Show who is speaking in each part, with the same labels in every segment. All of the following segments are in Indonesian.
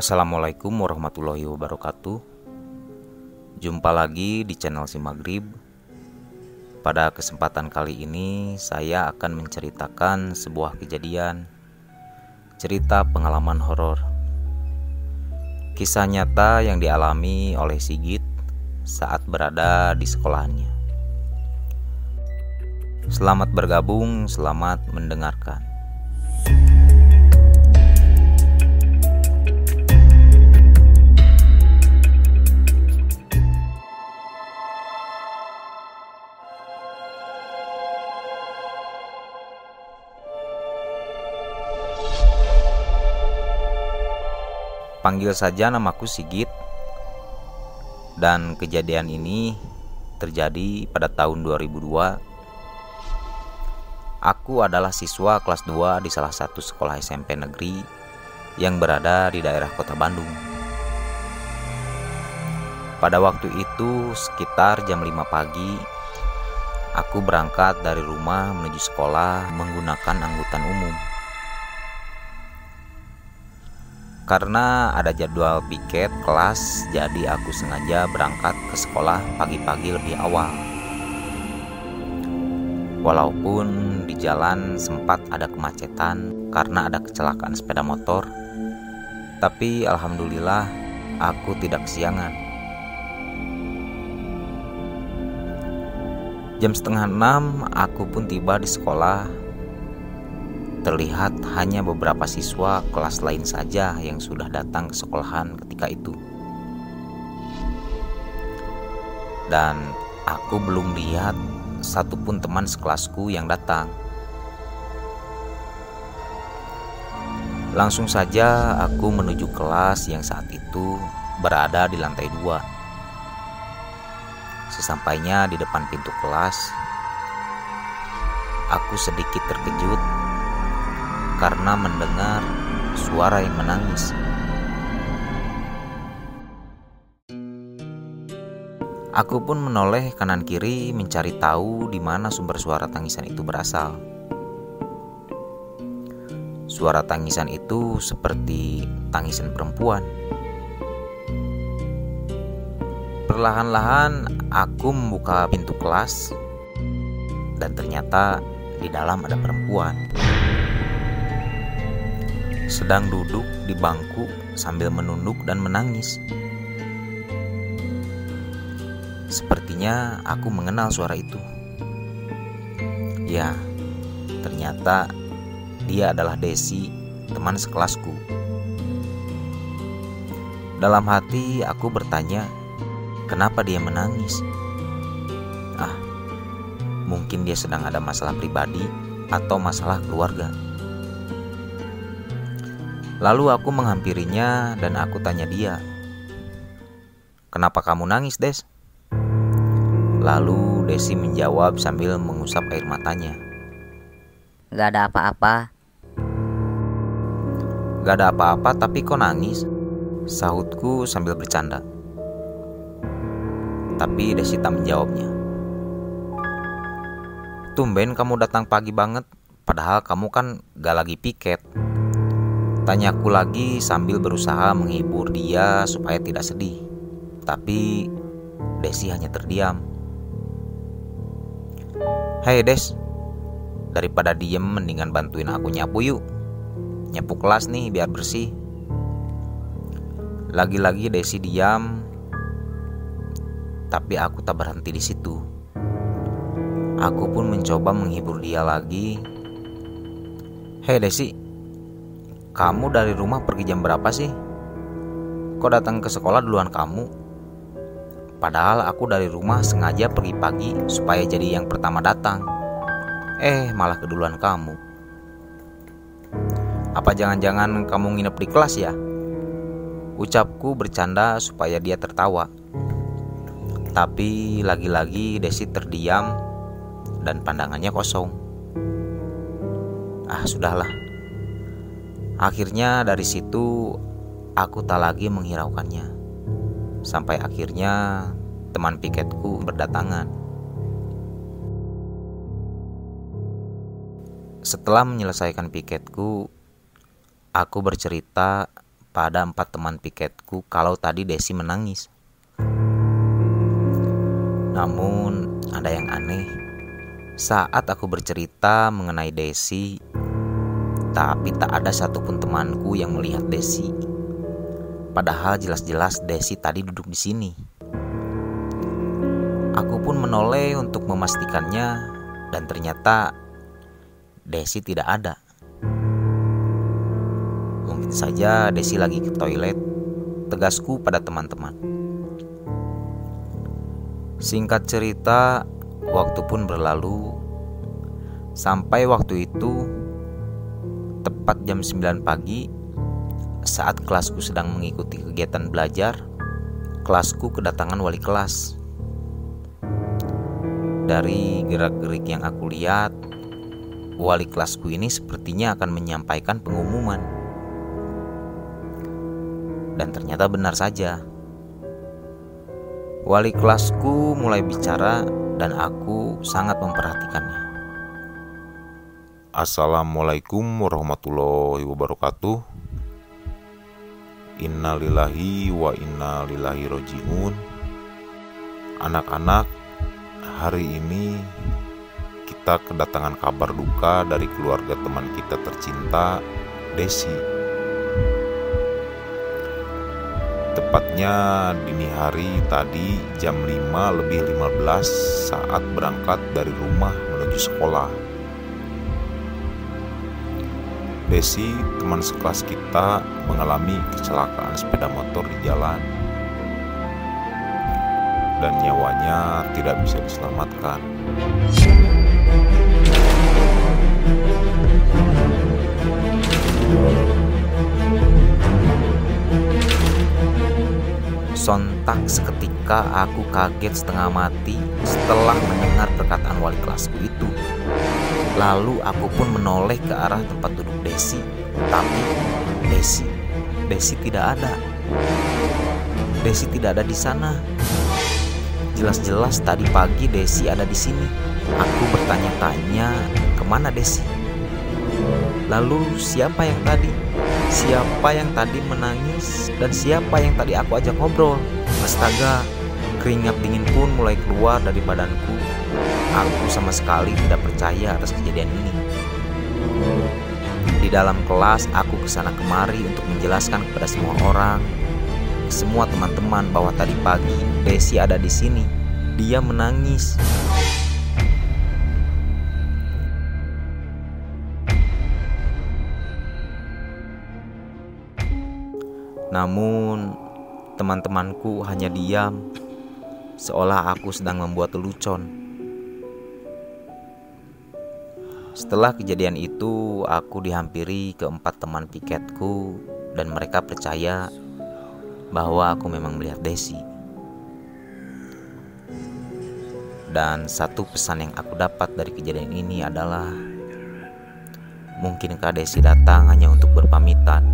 Speaker 1: Assalamualaikum warahmatullahi wabarakatuh. Jumpa lagi di channel Si Maghrib. Pada kesempatan kali ini saya akan menceritakan sebuah kejadian Cerita pengalaman horor. Kisah nyata yang dialami oleh Sigit saat berada di sekolahannya. Selamat bergabung, selamat mendengarkan Panggil saja namaku Sigit. Dan kejadian ini terjadi pada tahun 2002. Aku adalah siswa kelas 2 di salah satu sekolah SMP negeri yang berada di daerah kota Bandung. Pada waktu itu sekitar jam 5 pagi, aku berangkat dari rumah menuju sekolah menggunakan angkutan umum. Karena ada jadwal piket kelas, jadi aku sengaja berangkat ke sekolah pagi-pagi lebih awal. Walaupun di jalan sempat ada kemacetan karena ada kecelakaan sepeda motor, tapi alhamdulillah aku tidak kesiangan. Jam setengah enam, aku pun tiba di sekolah Terlihat hanya beberapa siswa kelas lain saja yang sudah datang ke sekolahan ketika itu. Dan aku belum lihat satupun teman sekelasku yang datang. Langsung saja aku menuju kelas yang saat itu berada di lantai dua. Sesampainya di depan pintu kelas, aku sedikit terkejut karena mendengar suara yang menangis. Aku pun menoleh kanan kiri mencari tahu di mana sumber suara tangisan itu berasal. Suara tangisan itu seperti tangisan perempuan. Perlahan-lahan aku membuka pintu kelas dan ternyata di dalam ada perempuan sedang duduk di bangku sambil menunduk dan menangis. Sepertinya aku mengenal suara itu. Ya, ternyata dia adalah Desi, teman sekelasku. Dalam hati aku bertanya, kenapa dia menangis? Ah, mungkin dia sedang ada masalah pribadi atau masalah keluarga. Lalu aku menghampirinya dan aku tanya dia, "Kenapa kamu nangis, Des?" Lalu Desi menjawab sambil mengusap air matanya.
Speaker 2: Gak ada apa-apa.
Speaker 1: Gak ada apa-apa tapi kok nangis? Sahutku sambil bercanda. Tapi Desi tak menjawabnya. Tumben kamu datang pagi banget, padahal kamu kan gak lagi piket. Tanyaku lagi sambil berusaha menghibur dia supaya tidak sedih. Tapi Desi hanya terdiam. Hei Des, daripada diem mendingan bantuin aku nyapu yuk. Nyapu kelas nih biar bersih. Lagi-lagi Desi diam, tapi aku tak berhenti di situ. Aku pun mencoba menghibur dia lagi. Hei Desi, kamu dari rumah pergi jam berapa sih? Kok datang ke sekolah duluan kamu? Padahal aku dari rumah sengaja pergi pagi supaya jadi yang pertama datang. Eh, malah keduluan kamu. Apa jangan-jangan kamu nginep di kelas ya? Ucapku bercanda supaya dia tertawa. Tapi lagi-lagi Desi terdiam dan pandangannya kosong. Ah, sudahlah. Akhirnya dari situ aku tak lagi menghiraukannya. Sampai akhirnya teman piketku berdatangan. Setelah menyelesaikan piketku, aku bercerita pada empat teman piketku kalau tadi Desi menangis. Namun ada yang aneh. Saat aku bercerita mengenai Desi, tapi tak ada satupun temanku yang melihat Desi. Padahal jelas-jelas Desi tadi duduk di sini. Aku pun menoleh untuk memastikannya dan ternyata Desi tidak ada. Mungkin saja Desi lagi ke toilet, tegasku pada teman-teman. Singkat cerita, waktu pun berlalu. Sampai waktu itu, tepat jam 9 pagi, saat kelasku sedang mengikuti kegiatan belajar, kelasku kedatangan wali kelas. Dari gerak-gerik yang aku lihat, wali kelasku ini sepertinya akan menyampaikan pengumuman. Dan ternyata benar saja. Wali kelasku mulai bicara dan aku sangat memperhatikannya.
Speaker 3: Assalamualaikum warahmatullahi wabarakatuh. Innalillahi wa innalillahi rojiun Anak-anak, hari ini kita kedatangan kabar duka dari keluarga teman kita tercinta, Desi. Tepatnya dini hari tadi jam 5 lebih 15 saat berangkat dari rumah menuju sekolah. Desi, teman sekelas kita, mengalami kecelakaan sepeda motor di jalan dan nyawanya tidak bisa diselamatkan.
Speaker 1: Sontak seketika aku kaget setengah mati setelah mendengar perkataan wali kelasku itu. Lalu aku pun menoleh ke arah tempat duduk Desi, tapi Desi, Desi tidak ada. Desi tidak ada di sana. Jelas-jelas tadi pagi Desi ada di sini. Aku bertanya-tanya ke mana Desi. Lalu siapa yang tadi? Siapa yang tadi menangis dan siapa yang tadi aku ajak ngobrol? Astaga, keringat dingin pun mulai keluar dari badanku Aku sama sekali tidak percaya atas kejadian ini. Di dalam kelas, aku ke sana kemari untuk menjelaskan kepada semua orang, semua teman-teman bahwa tadi pagi Desi ada di sini. Dia menangis. Namun, teman-temanku hanya diam, seolah aku sedang membuat lelucon. Setelah kejadian itu, aku dihampiri keempat teman piketku dan mereka percaya bahwa aku memang melihat Desi. Dan satu pesan yang aku dapat dari kejadian ini adalah mungkinkah Desi datang hanya untuk berpamitan.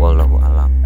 Speaker 1: Wallahu alam.